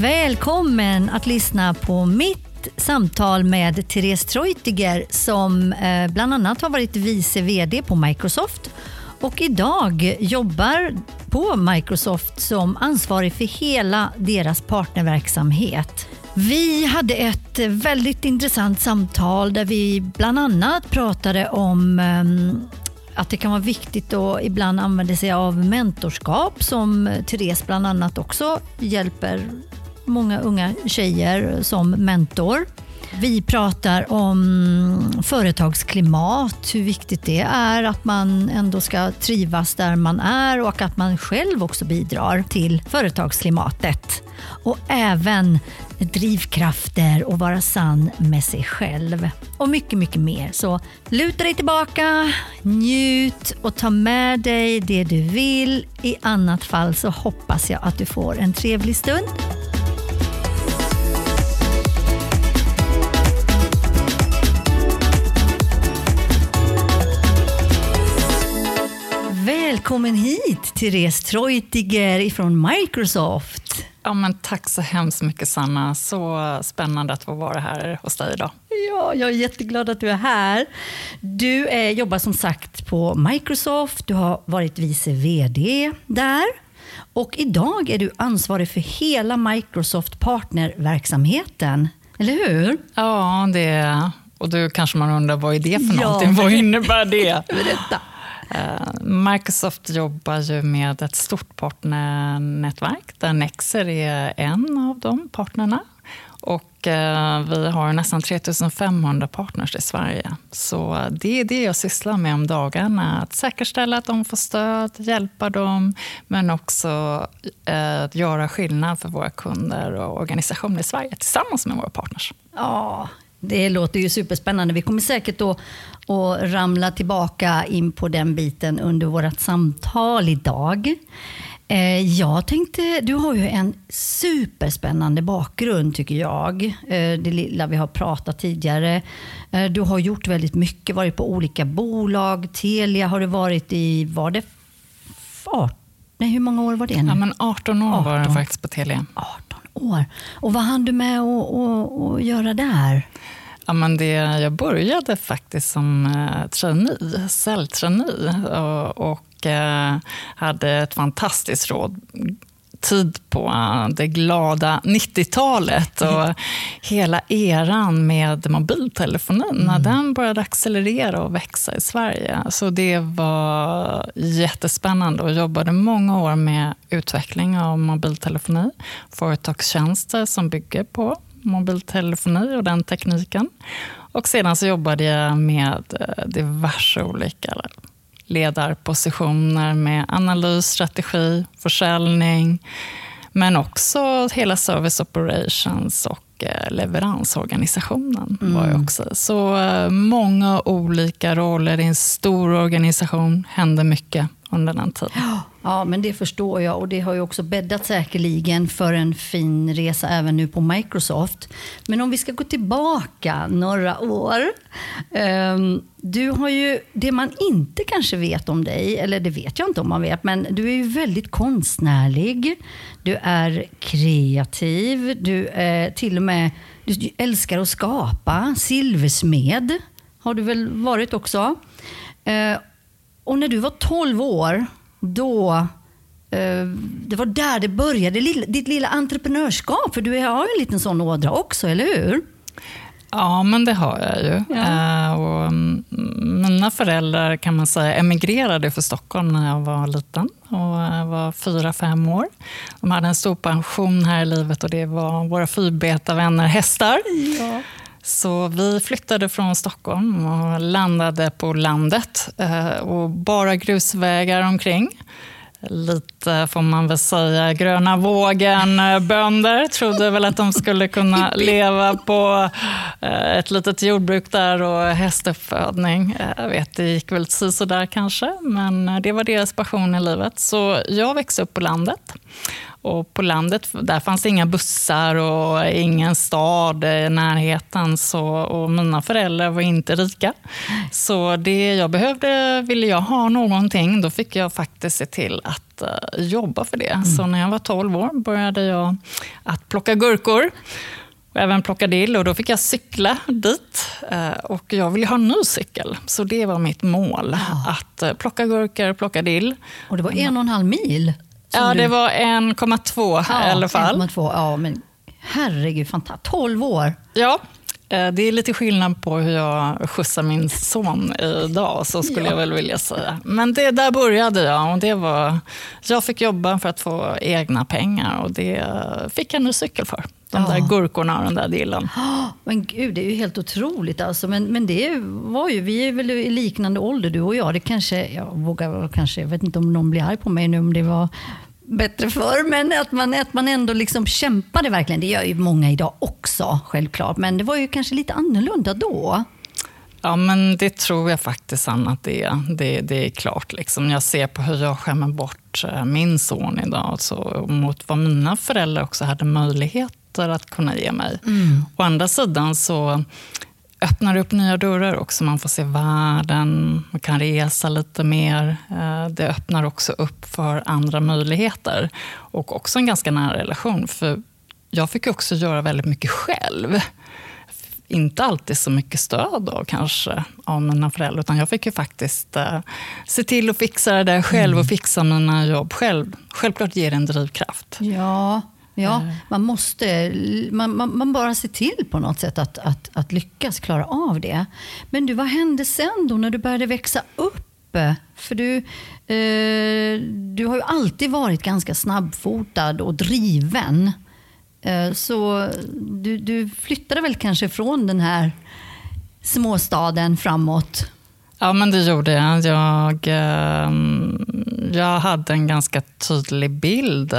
Välkommen att lyssna på mitt samtal med Therese Treutiger som eh, bland annat har varit vice VD på Microsoft och idag jobbar på Microsoft som ansvarig för hela deras partnerverksamhet. Vi hade ett väldigt intressant samtal där vi bland annat pratade om ehm, att det kan vara viktigt att ibland använda sig av mentorskap som Therese bland annat också hjälper många unga tjejer som mentor. Vi pratar om företagsklimat, hur viktigt det är att man ändå ska trivas där man är och att man själv också bidrar till företagsklimatet. Och även drivkrafter och vara sann med sig själv. Och mycket, mycket mer. Så luta dig tillbaka, njut och ta med dig det du vill. I annat fall så hoppas jag att du får en trevlig stund. Välkommen hit, Therese Treutiger från Microsoft. Ja, men tack så hemskt mycket, Sanna. Så spännande att få vara här hos dig idag. Ja, jag är jätteglad att du är här. Du är, jobbar som sagt på Microsoft. Du har varit vice VD där. Och idag är du ansvarig för hela Microsoft partnerverksamheten. Eller hur? Ja, det är Och då kanske man undrar, vad är det för någonting? Ja, vad innebär det? Berätta. Eh, Microsoft jobbar ju med ett stort partnernätverk där Nexer är en av de partnerna. Och eh, vi har nästan 3500 partners i Sverige. Så det är det jag sysslar med om dagarna. Att säkerställa att de får stöd, hjälpa dem, men också eh, att göra skillnad för våra kunder och organisationer i Sverige tillsammans med våra partners. Ja, det låter ju superspännande. Vi kommer säkert att, att ramla tillbaka in på den biten under vårt samtal idag. Eh, jag tänkte, du har ju en superspännande bakgrund tycker jag. Eh, det lilla vi har pratat tidigare. Eh, du har gjort väldigt mycket, varit på olika bolag. Telia har du varit i, var det 18? Nej, hur många år var det nu? Ja, men 18 år 18. var det faktiskt på Telia. 18 år. Och vad hann du med att göra där? Ja, men det, jag började faktiskt som eh, trainee, säljtrainee och, och eh, hade ett fantastiskt råd tid på eh, det glada 90-talet och hela eran med mobiltelefonin, mm. när den började accelerera och växa i Sverige. Så det var jättespännande och jobbade många år med utveckling av mobiltelefoni, företagstjänster som bygger på mobiltelefoni och den tekniken. Och sedan så jobbade jag med eh, diverse olika ledarpositioner med analys, strategi, försäljning, men också hela service operations och eh, leveransorganisationen. Mm. var jag också. Så eh, många olika roller i en stor organisation, hände mycket under den tiden. Ja, men det förstår jag och det har ju också bäddat säkerligen för en fin resa även nu på Microsoft. Men om vi ska gå tillbaka några år. Um, du har ju, det man inte kanske vet om dig, eller det vet jag inte om man vet, men du är ju väldigt konstnärlig. Du är kreativ, du är till och med, du älskar att skapa. Silversmed har du väl varit också. Eh, och när du var 12 år, då eh, det var där det började, ditt lilla entreprenörskap. För du har ju en liten sån ådra också, eller hur? Ja, men det har jag ju. Ja. Uh, och mm, mina föräldrar kan man säga emigrerade för Stockholm när jag var liten och jag var fyra, fem år. De hade en stor pension här i livet och det var våra fyrbetavänner hästar. Ja. Så vi flyttade från Stockholm och landade på landet eh, och bara grusvägar omkring. Lite, får man väl säga, gröna vågen-bönder trodde väl att de skulle kunna leva på eh, ett litet jordbruk där och hästuppfödning. Eh, jag vet, det gick väl sådär kanske, men det var deras passion i livet. Så jag växte upp på landet och på landet där fanns det inga bussar och ingen stad i närheten. Så, och mina föräldrar var inte rika. Så det jag behövde, ville jag ha någonting, då fick jag faktiskt se till att uh, jobba för det. Mm. Så när jag var 12 år började jag att plocka gurkor och även plocka dill. Och då fick jag cykla dit. Uh, och jag ville ha en ny cykel, så det var mitt mål. Ja. Att uh, plocka gurkor, plocka dill. Och det var en och en halv mil? Ja, du... det var 1,2 ja, i alla fall. 1,2, ja, men herregud, fantastiskt. 12 år. Ja, Eh, det är lite skillnad på hur jag skjutsar min son idag, så skulle ja. jag väl vilja säga. Men det, där började jag. Och det var, jag fick jobba för att få egna pengar och det fick jag nu cykel för. De ja. där gurkorna och den där dillen. Men gud, det är ju helt otroligt. Alltså. Men, men det var ju, vi är väl i liknande ålder du och jag. Det kanske, jag vågar kanske, jag vet inte om någon blir arg på mig nu om det var bättre förr, men att man, att man ändå liksom kämpade verkligen. Det gör ju många idag också, självklart. Men det var ju kanske lite annorlunda då. Ja, men det tror jag faktiskt, Anna, att det är. Det, det är klart. Liksom. Jag ser på hur jag skämmer bort eh, min son idag, så, mot vad mina föräldrar också hade möjligheter att kunna ge mig. Mm. Å andra sidan så öppnar upp nya dörrar också. Man får se världen, man kan resa lite mer. Eh, det öppnar också upp för andra möjligheter. Och också en ganska nära relation. För jag fick också göra väldigt mycket själv. Inte alltid så mycket stöd då, kanske av mina föräldrar. Utan jag fick ju faktiskt uh, se till att fixa det där själv och mm. fixa mina jobb själv. Självklart ger det en drivkraft. Ja, Ja, eh. man måste man, man, man, bara ser till på något sätt att, att, att lyckas klara av det. Men du, vad hände sen då när du började växa upp? För du, eh, du har ju alltid varit ganska snabbfotad och driven. Eh, så du, du flyttade väl kanske från den här småstaden framåt? Ja, men det gjorde jag. Jag, eh, jag hade en ganska tydlig bild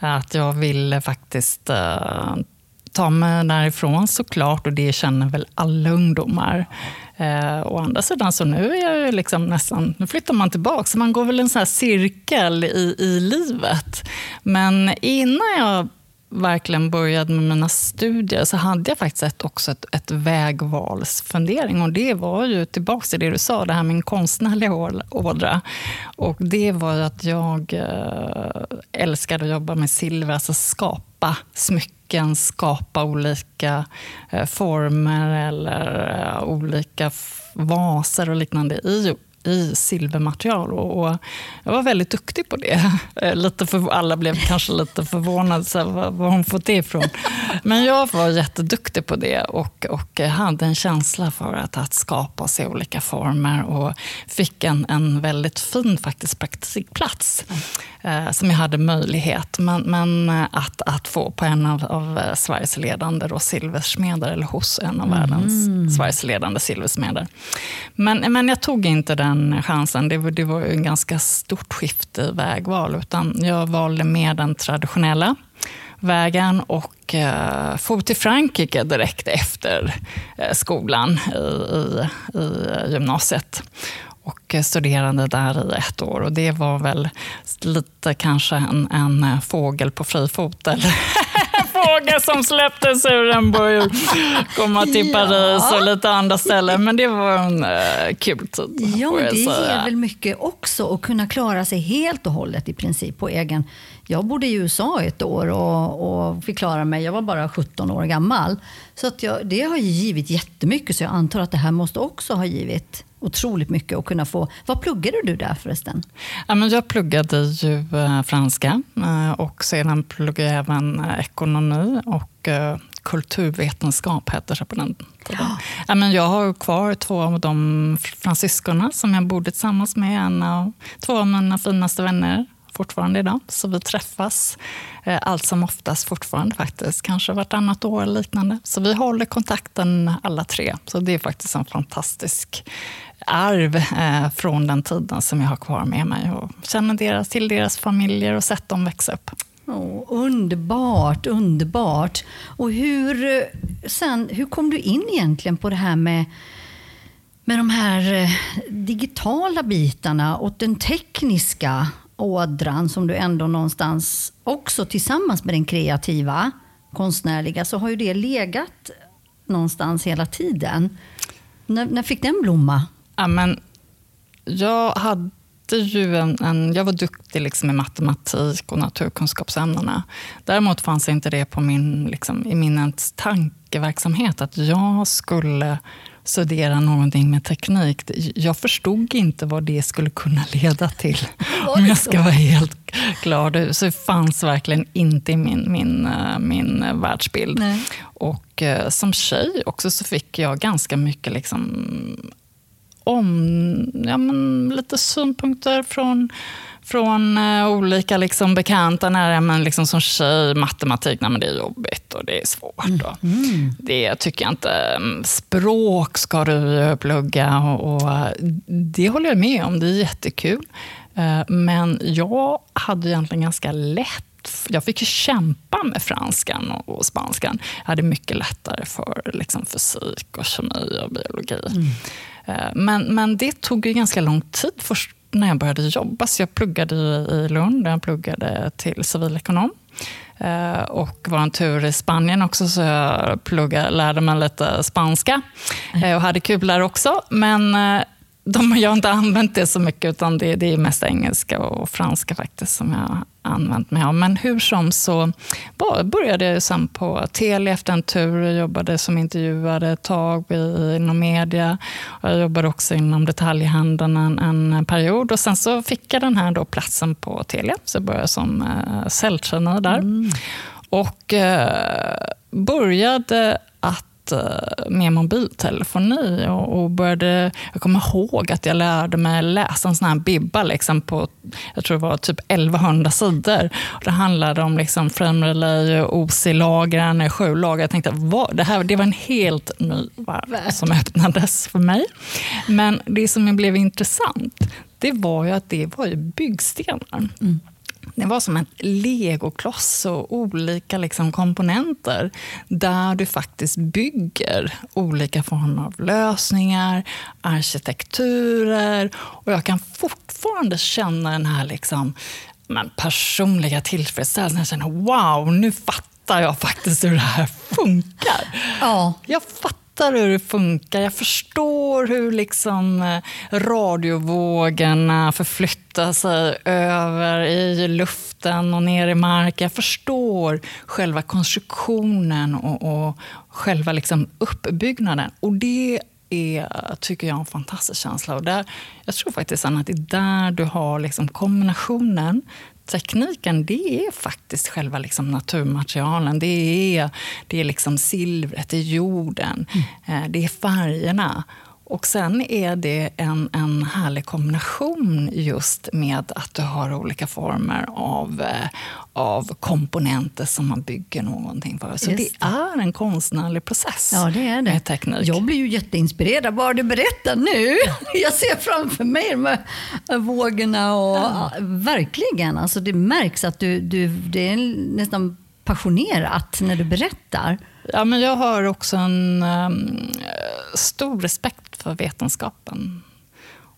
att jag ville faktiskt eh, ta mig därifrån såklart och det känner väl alla ungdomar. Eh, å andra sidan så nu är jag liksom nästan, nu flyttar man tillbaka, så man går väl en sån här cirkel i, i livet. Men innan jag verkligen började med mina studier så hade jag faktiskt ett, också ett, ett vägvalsfundering. Och det var ju tillbaka till det du sa, det här med min konstnärliga ådra. Och det var ju att jag eh, älskade att jobba med silver, alltså skapa smycken, skapa olika eh, former eller eh, olika vaser och liknande i i silvermaterial. Och, jag var väldigt duktig på det. Eh, lite för, alla blev kanske lite förvånade, så här, var, var hon fått det ifrån? Men jag var jätteduktig på det och, och hade en känsla för att, att skapa sig olika former och fick en, en väldigt fin faktiskt praktikplats eh, som jag hade möjlighet men, men att, att få på en av, av Sveriges ledande då, silversmeder, eller hos en av världens mm. Sveriges ledande silversmeder. Men, men jag tog inte den chansen. Det, det var en ganska stort skifte i vägval. Utan jag valde mer den traditionella vägen och eh, for till Frankrike direkt efter eh, skolan i, i, i gymnasiet och studerade där i ett år. Och det var väl lite kanske en, en fågel på fri fot. Eller fågel som släpptes ur en bur. Komma till Paris och lite andra ställen. Men det var en uh, kul tid. Ja, det ger väl mycket också att kunna klara sig helt och hållet i princip på egen jag bodde i USA ett år och, och fick klara mig. Jag var bara 17 år gammal. Så att jag, det har givit jättemycket, så jag antar att det här måste också ha givit otroligt mycket att kunna få. Vad pluggade du där förresten? Ja, men jag pluggade ju eh, franska eh, och sedan pluggade jag även eh, ekonomi och kulturvetenskap hette det på den tiden. Ja. Ja, men jag har kvar två av de fransyskorna som jag bodde tillsammans med. En av, två av mina finaste vänner fortfarande idag. Så vi träffas eh, allt som oftast fortfarande faktiskt. Kanske vartannat år eller liknande. Så vi håller kontakten alla tre. Så det är faktiskt en fantastisk arv eh, från den tiden som jag har kvar med mig. Och känner deras, till deras familjer och sett dem växa upp. Oh, underbart, underbart. Och hur, eh, sen, hur kom du in egentligen på det här med med de här digitala bitarna och den tekniska ådran som du ändå någonstans också tillsammans med den kreativa, konstnärliga, så har ju det legat någonstans hela tiden. När, när fick den blomma? Ja, men jag hade ju en, en, jag var duktig liksom i matematik och naturkunskapsämnena. Däremot fanns inte det på min, liksom, i min tankeverksamhet att jag skulle studera någonting med teknik. Jag förstod inte vad det skulle kunna leda till, om jag ska vara helt klar. Så det fanns verkligen inte i min, min, eh, min världsbild. Nej. Och eh, som tjej också så fick jag ganska mycket liksom om, ja, men lite synpunkter från, från uh, olika liksom, bekanta nära, men liksom som tjej, matematik, nej, men det är jobbigt och det är svårt. Mm. Och det tycker jag inte. Mm, språk ska du plugga och, och det håller jag med om, det är jättekul. Uh, men jag hade egentligen ganska lätt jag fick kämpa med franskan och spanskan. Jag hade mycket lättare för liksom, fysik, och kemi och biologi. Mm. Eh, men, men det tog ju ganska lång tid först när jag började jobba. Så jag pluggade i Lund, jag pluggade till civilekonom. Eh, och var en tur i Spanien också, så jag pluggade, lärde mig lite spanska. Mm. Och hade kul där också. Men de, jag har inte använt det så mycket, utan det, det är mest engelska och franska faktiskt som jag har använt mig av. Men hur som så började jag sen på Telia efter en tur. Jag jobbade som intervjuare ett tag inom media. Jag jobbade också inom detaljhandeln en, en period. Och Sen så fick jag den här då platsen på Telia, så jag började som eh, säljtränare där. Mm. Och eh, började att Eh, med mobiltelefoni och, och började, jag kommer ihåg att jag lärde mig läsa en sån här bibba liksom på, jag tror det var typ 1100 sidor. Det handlade om liksom frame relay, OC-lagren, sju lager. Jag tänkte, vad, det, här, det var en helt ny värld som öppnades för mig. Men det som blev intressant, det var ju att det var ju byggstenar. Mm. Det var som en legokloss och olika liksom komponenter där du faktiskt bygger olika former av lösningar, arkitekturer. Och jag kan fortfarande känna den här liksom, men personliga tillfredsställelsen. Jag känner wow, nu fattar jag faktiskt hur det här funkar. Ja. Jag fattar fattar hur det funkar. Jag förstår hur liksom eh, radiovågorna förflyttar sig över i luften och ner i marken. Jag förstår själva konstruktionen och, och själva liksom uppbyggnaden. Och det är, tycker jag, en fantastisk känsla. Och där, jag tror faktiskt Anna, att det är där du har liksom kombinationen tekniken, det är faktiskt själva liksom naturmaterialen. Det är, det är liksom silvret, det är jorden, mm. Eh, det är färgerna. Och sen är det en, en härlig kombination just med att du har olika former av, eh, av komponenter som man bygger någonting för. Så det. det. är en konstnärlig process ja, det är det. med teknik. Jag blir ju jätteinspirerad bara du berättar nu. Jag ser framför mig de här vågorna. Och, ja. Verkligen, alltså det märks att du, du, det är nästan passionerat när du berättar. Ja, men jag har också en um, stor respekt för vetenskapen.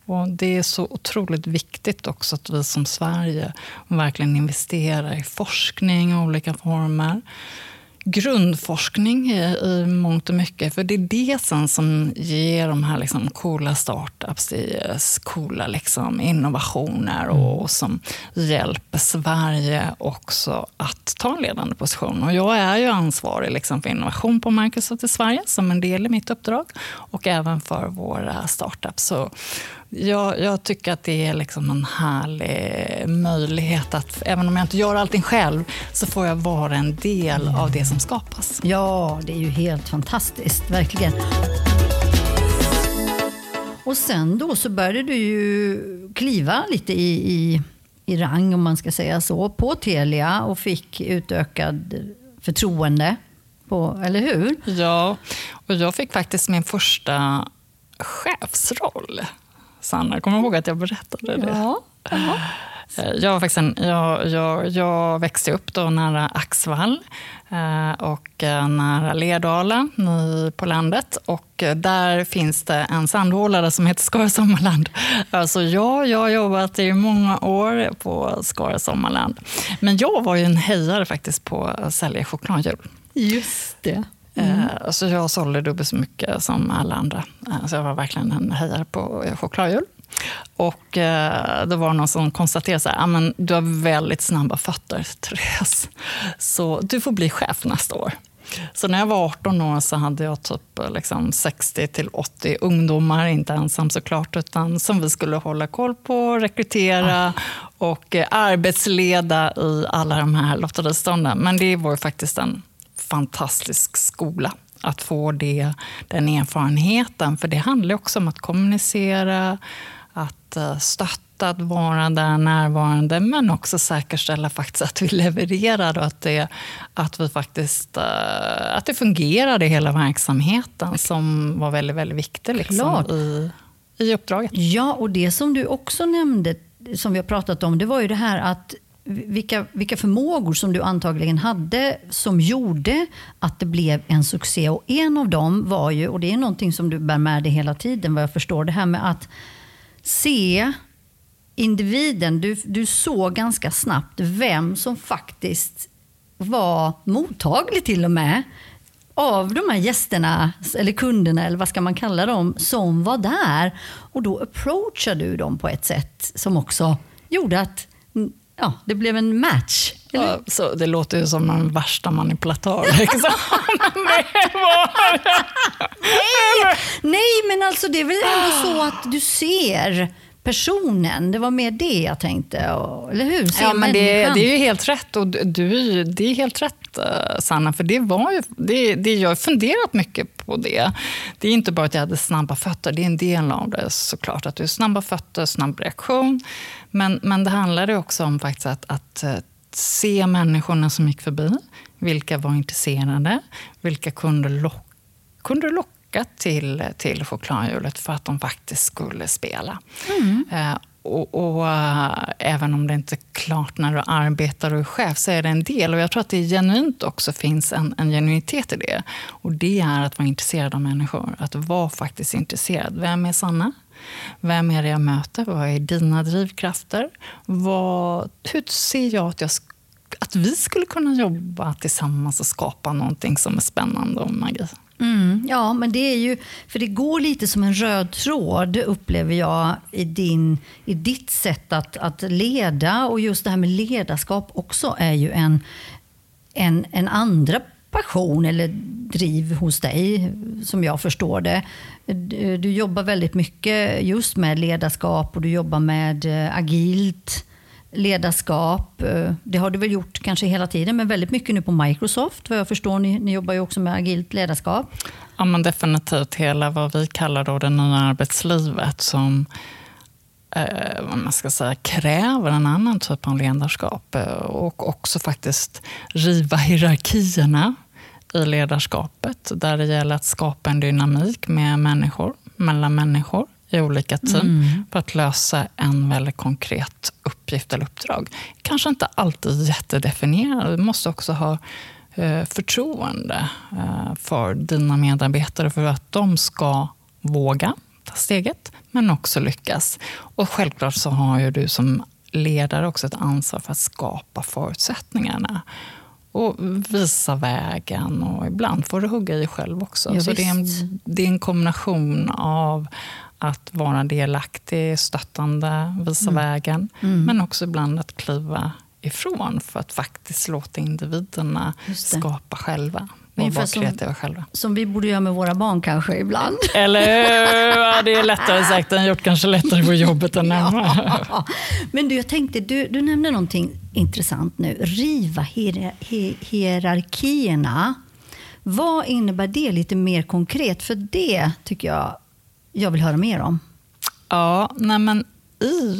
Och Det är så otroligt viktigt också att vi som Sverige verkligen investerar i forskning i olika former grundforskning i, i mångt och mycket. För det är det sen som ger de här liksom coola startups, coola liksom innovationer och, och mm. som hjälper Sverige också att ta en ledande position. Och jag är ju ansvarig liksom för innovation på Microsoft i Sverige som en del i mitt uppdrag och även för våra startups. Så jag, jag, tycker att det är liksom en härlig möjlighet att, även om jag inte gör allting själv, så får jag vara en del av det som skapas. Ja, det är ju helt fantastiskt, verkligen. Och sen då så började du ju kliva lite i, i, i rang, om man ska säga så, på Telia och fick utökad förtroende. På, eller hur? Ja, och jag fick faktiskt min första chefsroll Sanna. Kommer du ihåg att jag berättade det? Ja. Eh, jag, var faktiskt en, jag, jag, jag växte upp då nära Axvall eh, och eh, nära Lerdala på landet. Och där finns det en sandhålare som heter Skara Sommarland. Alltså ja, jag har jobbat i många år på Skara Sommarland. Men jag var ju en hejare faktiskt på att sälja chokladhjul. Just det. Mm. Så jag sålde dubbelt så mycket som alla andra. Så jag var verkligen en hejare på chokladhjul. Och eh, då var det någon som konstaterade så här, ah, men du har väldigt snabba fötter, Therese. Så du får bli chef nästa år. Så när jag var 18 år så hade jag typ liksom 60 80 ungdomar, inte ensam såklart, utan som vi skulle hålla koll på, rekrytera och eh, arbetsleda i alla de här lotteristånden. Men det var ju faktiskt en fantastisk skola att få det, den erfarenheten. För det handlar också om att kommunicera, att eh, stötta, att vara där närvarande men också säkerställa faktiskt att vi levererar och att det, att vi faktiskt, eh, att det fungerade i hela verksamheten som var väldigt, väldigt viktig liksom, i, i uppdraget. Ja, och det som du också nämnde, som vi har pratat om, det var ju det här att vilka, vilka förmågor som du antagligen hade som gjorde att det blev en succé. Och en av dem var ju, och det är någonting som du bär med dig hela tiden vad jag förstår, det här med att se individen. Du, du såg ganska snabbt vem som faktiskt var mottaglig till och med av de här gästerna, eller kunderna, eller vad ska man kalla dem, som var där. Och då approachade du dem på ett sätt som också gjorde att ja, det blev en match. Ja, så det låter ju som en värsta manipulatör. Liksom. nej, nej, men alltså det är väl ändå så att du ser personen. Det var mer det jag tänkte. Eller hur? Se ja, men det, det, är ju helt rätt. Och du, det är helt rätt, eh, Sanna. För det var ju, det, det, jag har funderat mycket på det. Det är inte bara att jag hade snabba fötter. Det är en del av det såklart. Att du har snabba fötter, snabb reaktion. Men, men det handlade också om faktiskt att, att eh, se människorna som gick förbi. Vilka var intresserade? Vilka kunde, lock, kunde locka till, till chokladhjulet för att de faktiskt skulle spela. Mm. Eh, och, och uh, även om det inte är klart när du arbetar och är chef, så är det en del. Och jag tror att det genuint också finns en, en genuinitet i det. Och det är att vara intresserad av människor. Att vara faktiskt intresserad. Vem är Sanna? Vem är det jag möter? Vad är dina drivkrafter? Vad, hur ser jag att, jag att vi skulle kunna jobba tillsammans och skapa någonting som är spännande och magi? Mm, ja, men det är ju, för det går lite som en röd tråd upplever jag i, din, i ditt sätt att, att leda. Och just det här med ledarskap också är ju en, en, en andra passion eller driv hos dig, som jag förstår det. Du jobbar väldigt mycket just med ledarskap och du jobbar med eh, agilt ledarskap. Eh, det har du väl gjort kanske hela tiden, men väldigt mycket nu på Microsoft. Vad jag förstår, ni, ni jobbar ju också med agilt ledarskap. Ja, men definitivt hela vad vi kallar då det nya arbetslivet som eh, vad man ska säga, kräver en annan typ av ledarskap eh, och också faktiskt riva hierarkierna i ledarskapet där det gäller att skapa en dynamik med människor, mellan människor i olika team mm. för att lösa en väldigt konkret uppgift eller uppdrag. Kanske inte alltid jättedefinierad. Du måste också ha eh, förtroende eh, för dina medarbetare för att de ska våga ta steget, men också lyckas. Och självklart så har ju du som ledare också ett ansvar för att skapa förutsättningarna och visa vägen. Och ibland får du hugga i själv också. Ja, så det är, en, det är en kombination av att vara delaktig, stöttande, visa mm. vägen. Mm. Men också ibland att kliva ifrån för att faktiskt låta individerna skapa själva. Och vara kreativa själva. Som vi borde göra med våra barn kanske ibland. Eller hur? Ja, det är lättare sagt än gjort. Kanske lättare på jobbet än hemma. Ja. Men du, jag tänkte, du, du nämnde någonting intressant nu. Riva hier, hier, hierarkierna. Vad innebär det lite mer konkret? För det tycker jag jag vill höra mer om. Ja, nej men i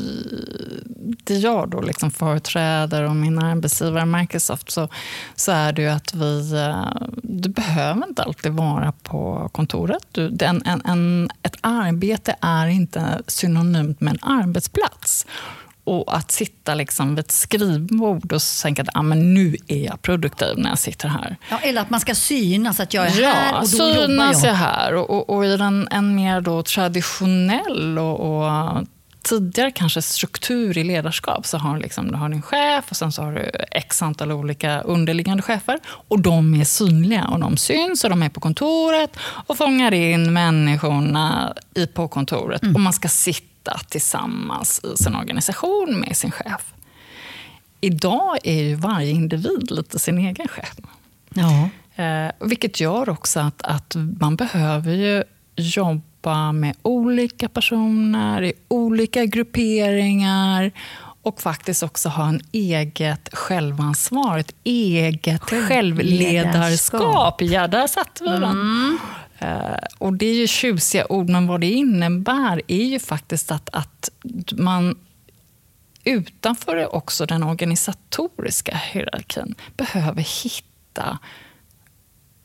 det jag då liksom företräder och min arbetsgivare Microsoft så, så är det ju att vi... Eh, du behöver inte alltid vara på kontoret. Du, en, en, en, ett arbete är inte synonymt med en arbetsplats och att sitta liksom vid ett skrivbord och tänka att ah, men nu är jag produktiv när jag sitter här. Ja, eller att man ska synas att jag är ja, här och då synas jag. jag här. Och, och, och i den, en mer då traditionell och, och tidigare kanske struktur i ledarskap så har liksom, du har din chef och sen så har du x antal olika underliggande chefer. Och de är synliga och de syns och de är på kontoret och fångar in människorna på kontoret. Mm. Och man ska sitta sitta tillsammans i sin organisation med sin chef. Idag är ju varje individ lite sin egen chef. Ja. Eh, vilket gör också att, att man behöver ju jobba med olika personer i olika grupperingar och faktiskt också ha en eget självansvar, ett eget självledarskap. Ja, där satte vi den. Mm. Eh, och det är ju tjusiga ord, men vad det innebär är ju faktiskt att, att man utanför också den organisatoriska hierarkin behöver hitta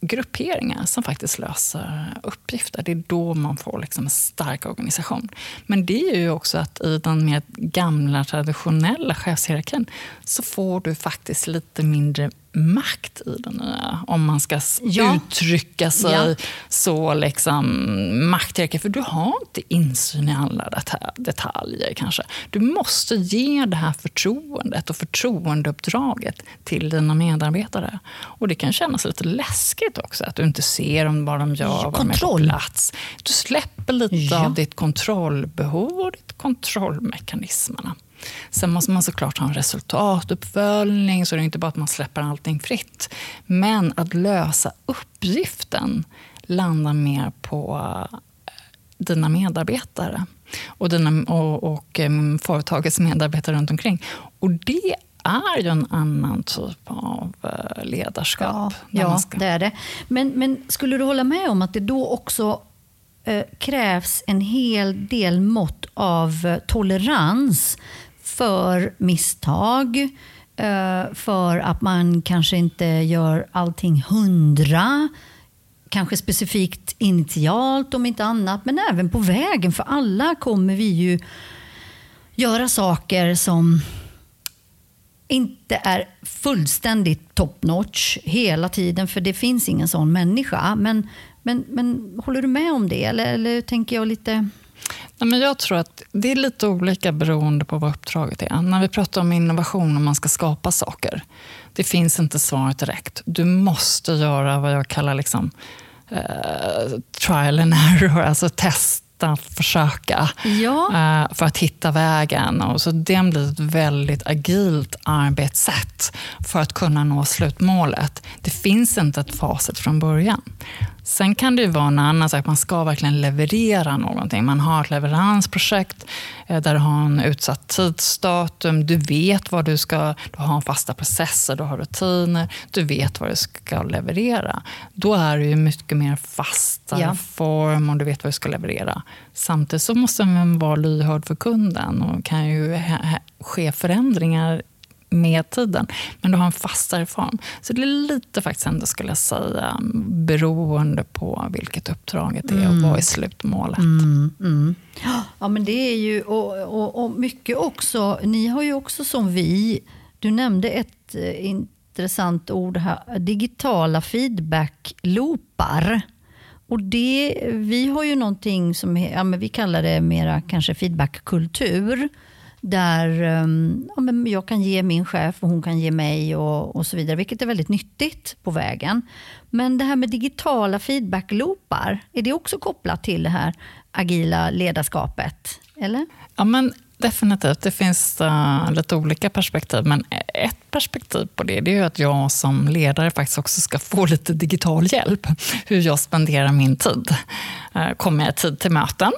grupperingar som faktiskt löser uppgifter. Det är då man får liksom en stark organisation. Men det är ju också att i den mer gamla traditionella chefshierarkin så får du faktiskt lite mindre makt i den nya, om man ska ja. uttrycka sig ja. så liksom makthierarki. För du har inte insyn i alla detaljer kanske. Du måste ge det här förtroendet och förtroendeuppdraget till dina medarbetare. Och det kan kännas lite läskigt också, att du inte ser vad de gör, ja, vad de är på plats. Du släpper lite ja. av ditt kontrollbehov och ditt kontrollmekanismerna. Sen måste man såklart ha en resultatuppföljning, så det är inte bara att man släpper allting fritt. Men att lösa uppgiften landar mer på eh, dina medarbetare och, dina, och, och um, företagets medarbetare runt omkring. Och det är ju en annan typ av uh, ledarskap. Ja, ja ska... det är det. Men, men skulle du hålla med om att det då också uh, krävs en hel del mått av tolerans för misstag, eh, för att man kanske inte gör allting hundra, kanske specifikt initialt om inte annat, men även på vägen. För alla kommer vi ju göra saker som inte är fullständigt top notch hela tiden, för det finns ingen sån människa. Men, men, men håller du med om det, eller, eller tänker jag lite Nej, men jag tror att det är lite olika beroende på vad uppdraget är. När vi pratar om innovation och man ska skapa saker, det finns inte svaret direkt. Du måste göra vad jag kallar liksom, uh, trial and error, alltså testa, försöka ja. uh, för att hitta vägen. Och så det blir ett väldigt agilt arbetssätt för att kunna nå slutmålet. Det finns inte ett facit från början. Sen kan det ju vara en annan sak, man ska verkligen leverera någonting. Man har ett leveransprojekt eh, där du har en utsatt tidsdatum. Du vet vad du ska, du har fasta processer, du har rutiner, du vet vad du ska leverera. Då är det ju mycket mer fastare ja. form och du vet vad du ska leverera. Samtidigt så måste man vara lyhörd för kunden och kan ju ske förändringar med tiden. Men du har en fastare form. Så det är lite faktiskt ändå, skulle jag säga, beroende på vilket uppdraget är och vad är slutmålet. Mm, mm. Ja, men det är ju, och, och, och, mycket också, ni har ju också som vi, du nämnde ett eh, intressant ord här, digitala feedback-loopar. Och det, vi har ju någonting som ja, men vi kallar det mera kanske feedbackkultur där ehm, ja, men jag kan ge min chef och hon kan ge mig och, och så vidare, vilket är väldigt nyttigt på vägen. Men det här med digitala feedbackloopar, är det också kopplat till det här agila ledarskapet? Eller? Ja, men definitivt. Det finns uh, lite olika perspektiv, men ett perspektiv på det, det är att jag som ledare faktiskt också ska få lite digital hjälp. Hur jag spenderar min tid. Uh, kommer jag tid till möten?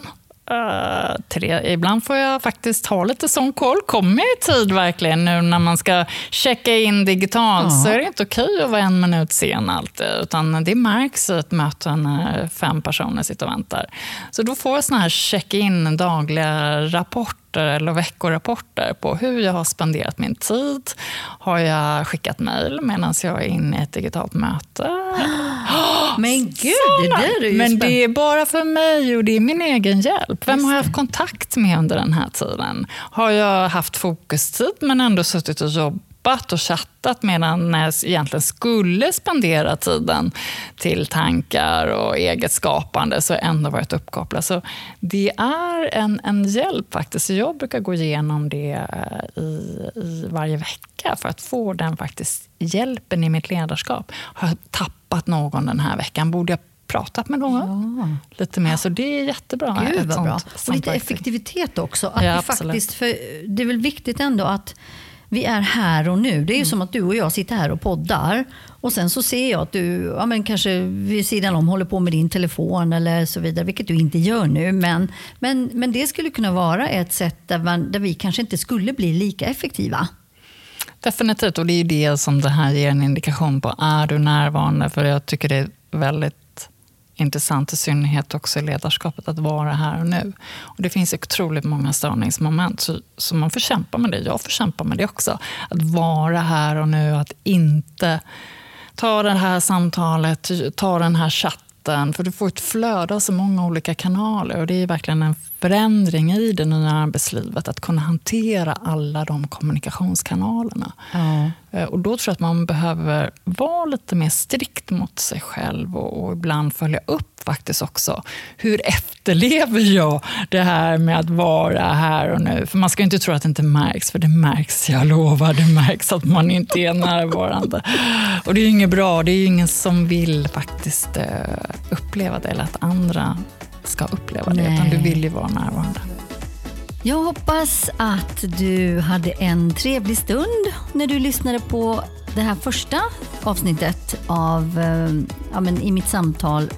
Uh, tre. Ibland får jag faktiskt ha lite sån koll. Kommer jag i tid verkligen nu när man ska checka in digitalt uh. så är det inte okej att vara en minut sen alltid. Utan det märks i ett möte när fem personer sitter och väntar. Så då får jag såna här check-in dagliga rapporter eller veckorapporter på hur jag har spenderat min tid. Har jag skickat mejl medan jag är inne i ett digitalt möte? Men gud, det där är ju Men det är bara för mig och det är min egen hjälp. Vem har jag haft kontakt med under den här tiden? Har jag haft fokustid men ändå suttit och jobbat och chattat medan jag egentligen skulle spendera tiden till tankar och eget skapande så har jag ändå varit uppkopplad. Så det är en, en hjälp faktiskt. Jag brukar gå igenom det eh, i, i varje vecka för att få den faktiskt hjälpen i mitt ledarskap. Har jag tappat någon den här veckan? Borde jag pratat med någon ja. lite mer. Så det är jättebra. Gud vad bra. Och lite effektivitet också. Att ja, faktiskt, för det är väl viktigt ändå att vi är här och nu. Det är ju mm. som att du och jag sitter här och poddar. Och sen så ser jag att du ja, men kanske vid sidan om håller på med din telefon eller så vidare, vilket du inte gör nu. Men, men, men det skulle kunna vara ett sätt där, man, där vi kanske inte skulle bli lika effektiva. Definitivt, och det är det som det här ger en indikation på. Är du närvarande? För jag tycker det är väldigt intressant, i synnerhet också i ledarskapet, att vara här och nu. Och det finns otroligt många störningsmoment, så, så man får kämpa med det. Jag får kämpa med det också. Att vara här och nu, att inte ta det här samtalet, ta den här chatten, för du får ett flöde av så många olika kanaler. Och Det är verkligen en förändring i det nya arbetslivet, att kunna hantera alla de kommunikationskanalerna. Ja. Eh, och Då tror jag att man behöver vara lite mer strikt mot sig själv och, och ibland följa upp faktiskt också. Hur efterlever jag det här med att vara här och nu? För man ska inte tro att det inte märks, för det märks, jag lovar. Det märks att man inte är närvarande. Och det är inget bra. Det är ingen som vill faktiskt eh, uppleva det, eller att andra ska uppleva det, Nej. utan du vill ju vara närvarande. Jag hoppas att du hade en trevlig stund när du lyssnade på det här första avsnittet av eh, ja, men, I mitt samtal